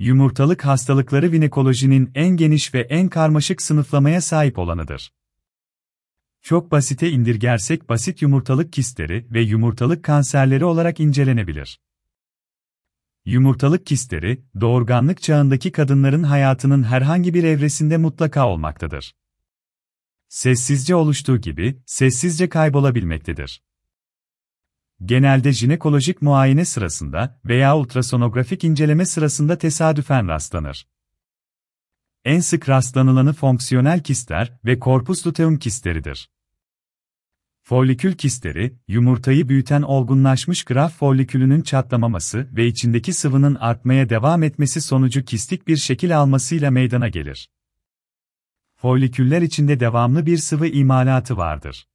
Yumurtalık hastalıkları vinekolojinin en geniş ve en karmaşık sınıflamaya sahip olanıdır. Çok basite indirgersek basit yumurtalık kistleri ve yumurtalık kanserleri olarak incelenebilir. Yumurtalık kistleri, doğurganlık çağındaki kadınların hayatının herhangi bir evresinde mutlaka olmaktadır. Sessizce oluştuğu gibi, sessizce kaybolabilmektedir. Genelde jinekolojik muayene sırasında veya ultrasonografik inceleme sırasında tesadüfen rastlanır. En sık rastlanılanı fonksiyonel kistler ve korpus luteum kistleridir. Folikül kistleri, yumurtayı büyüten olgunlaşmış graf folikülünün çatlamaması ve içindeki sıvının artmaya devam etmesi sonucu kistik bir şekil almasıyla meydana gelir. Foliküller içinde devamlı bir sıvı imalatı vardır.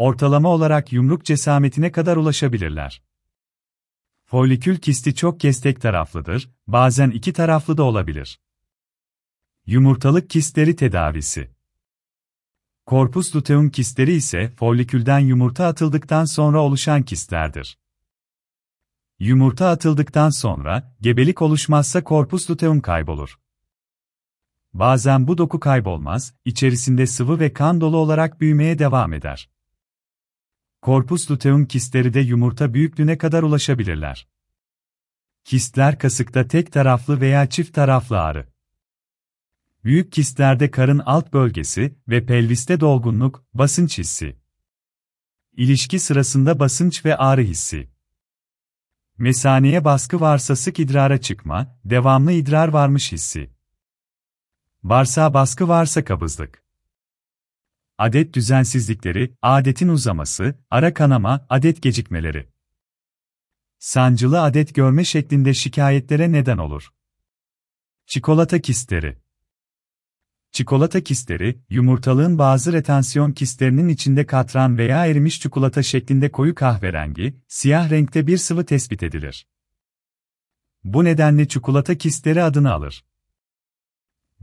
Ortalama olarak yumruk cesametine kadar ulaşabilirler. Folikül kisti çok kez taraflıdır, bazen iki taraflı da olabilir. Yumurtalık kistleri tedavisi Korpus luteum kistleri ise folikülden yumurta atıldıktan sonra oluşan kistlerdir. Yumurta atıldıktan sonra, gebelik oluşmazsa korpus luteum kaybolur. Bazen bu doku kaybolmaz, içerisinde sıvı ve kan dolu olarak büyümeye devam eder. Korpus luteum kistleri de yumurta büyüklüğüne kadar ulaşabilirler. Kistler kasıkta tek taraflı veya çift taraflı ağrı. Büyük kistlerde karın alt bölgesi ve pelviste dolgunluk, basınç hissi. İlişki sırasında basınç ve ağrı hissi. Mesaneye baskı varsa sık idrara çıkma, devamlı idrar varmış hissi. Bağırsağa baskı varsa kabızlık. Adet düzensizlikleri, adetin uzaması, ara kanama, adet gecikmeleri. Sancılı adet görme şeklinde şikayetlere neden olur. Çikolata kistleri Çikolata kistleri, yumurtalığın bazı retansiyon kistlerinin içinde katran veya erimiş çikolata şeklinde koyu kahverengi, siyah renkte bir sıvı tespit edilir. Bu nedenle çikolata kistleri adını alır.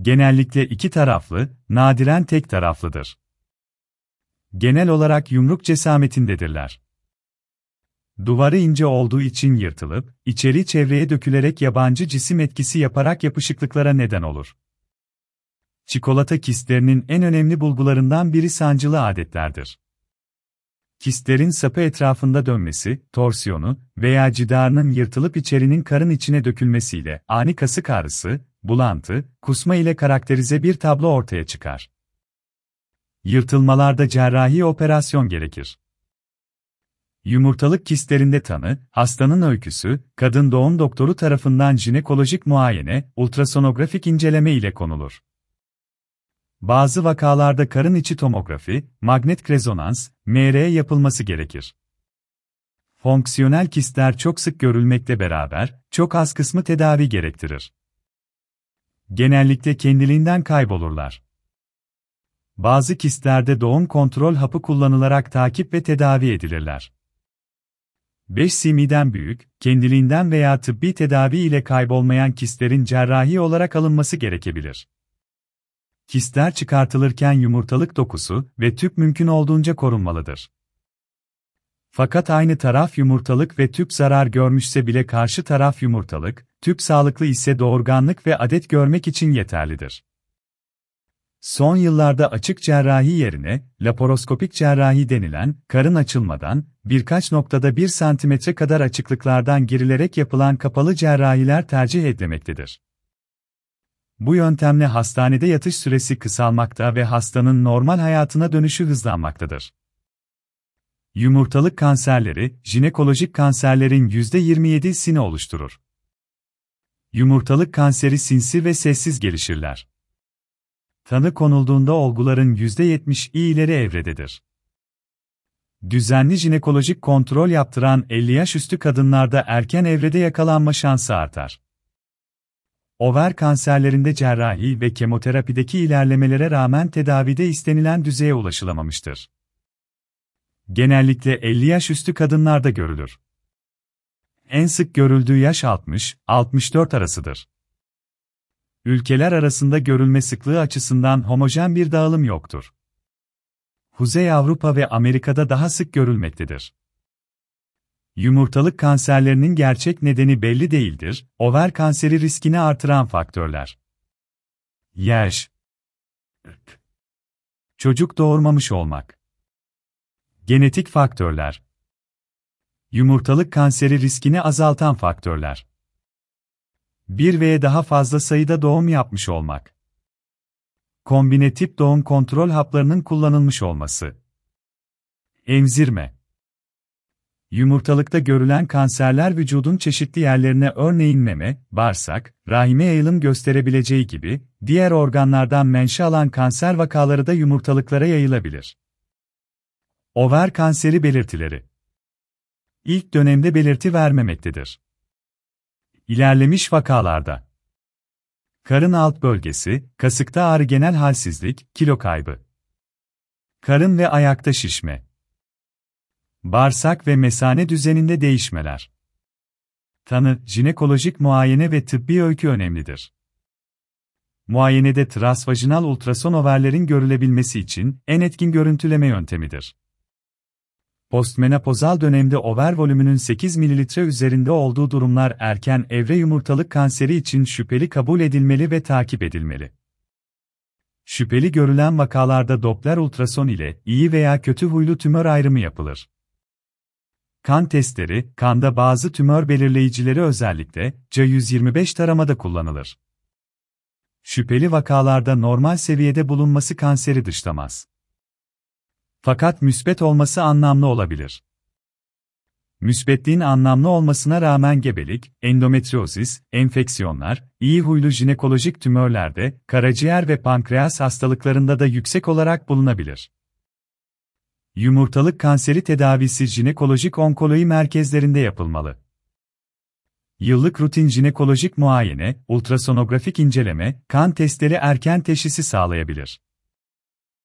Genellikle iki taraflı, nadiren tek taraflıdır. Genel olarak yumruk cesametindedirler. Duvarı ince olduğu için yırtılıp, içeri çevreye dökülerek yabancı cisim etkisi yaparak yapışıklıklara neden olur. Çikolata kistlerinin en önemli bulgularından biri sancılı adetlerdir. Kistlerin sapı etrafında dönmesi, torsiyonu veya cidarının yırtılıp içerinin karın içine dökülmesiyle ani kasık ağrısı, bulantı, kusma ile karakterize bir tablo ortaya çıkar. Yırtılmalarda cerrahi operasyon gerekir. Yumurtalık kistlerinde tanı, hastanın öyküsü, kadın doğum doktoru tarafından jinekolojik muayene, ultrasonografik inceleme ile konulur. Bazı vakalarda karın içi tomografi, magnetik rezonans, MR yapılması gerekir. Fonksiyonel kistler çok sık görülmekle beraber, çok az kısmı tedavi gerektirir. Genellikle kendiliğinden kaybolurlar. Bazı kistlerde doğum kontrol hapı kullanılarak takip ve tedavi edilirler. 5 simiden büyük, kendiliğinden veya tıbbi tedavi ile kaybolmayan kistlerin cerrahi olarak alınması gerekebilir. Kistler çıkartılırken yumurtalık dokusu ve tüp mümkün olduğunca korunmalıdır. Fakat aynı taraf yumurtalık ve tüp zarar görmüşse bile karşı taraf yumurtalık, tüp sağlıklı ise doğurganlık ve adet görmek için yeterlidir. Son yıllarda açık cerrahi yerine, laparoskopik cerrahi denilen, karın açılmadan, birkaç noktada 1 santimetre kadar açıklıklardan girilerek yapılan kapalı cerrahiler tercih edilmektedir. Bu yöntemle hastanede yatış süresi kısalmakta ve hastanın normal hayatına dönüşü hızlanmaktadır. Yumurtalık kanserleri, jinekolojik kanserlerin %27'sini oluşturur. Yumurtalık kanseri sinsi ve sessiz gelişirler. Tanı konulduğunda olguların %70'i ileri evrededir. Düzenli jinekolojik kontrol yaptıran 50 yaş üstü kadınlarda erken evrede yakalanma şansı artar. Over kanserlerinde cerrahi ve kemoterapideki ilerlemelere rağmen tedavide istenilen düzeye ulaşılamamıştır. Genellikle 50 yaş üstü kadınlarda görülür. En sık görüldüğü yaş 60-64 arasıdır. Ülkeler arasında görülme sıklığı açısından homojen bir dağılım yoktur. Kuzey Avrupa ve Amerika'da daha sık görülmektedir. Yumurtalık kanserlerinin gerçek nedeni belli değildir. Over kanseri riskini artıran faktörler. Yaş. Çocuk doğurmamış olmak. Genetik faktörler. Yumurtalık kanseri riskini azaltan faktörler. Bir veya daha fazla sayıda doğum yapmış olmak. Kombine tip doğum kontrol haplarının kullanılmış olması. Emzirme. Yumurtalıkta görülen kanserler vücudun çeşitli yerlerine örneğin meme, bağırsak, rahime yayılım gösterebileceği gibi, diğer organlardan menşe alan kanser vakaları da yumurtalıklara yayılabilir. Over kanseri belirtileri İlk dönemde belirti vermemektedir. İlerlemiş vakalarda Karın alt bölgesi, kasıkta ağrı genel halsizlik, kilo kaybı. Karın ve ayakta şişme. Bağırsak ve mesane düzeninde değişmeler. Tanı, jinekolojik muayene ve tıbbi öykü önemlidir. Muayenede transvajinal ultrason overlerin görülebilmesi için en etkin görüntüleme yöntemidir. Postmenopozal dönemde over volümünün 8 ml üzerinde olduğu durumlar erken evre yumurtalık kanseri için şüpheli kabul edilmeli ve takip edilmeli. Şüpheli görülen vakalarda Doppler ultrason ile iyi veya kötü huylu tümör ayrımı yapılır. Kan testleri, kanda bazı tümör belirleyicileri özellikle CA125 taramada kullanılır. Şüpheli vakalarda normal seviyede bulunması kanseri dışlamaz. Fakat müsbet olması anlamlı olabilir. Müsbetliğin anlamlı olmasına rağmen gebelik, endometriozis, enfeksiyonlar, iyi huylu jinekolojik tümörlerde, karaciğer ve pankreas hastalıklarında da yüksek olarak bulunabilir. Yumurtalık kanseri tedavisi jinekolojik onkoloji merkezlerinde yapılmalı. Yıllık rutin jinekolojik muayene, ultrasonografik inceleme, kan testleri erken teşhisi sağlayabilir.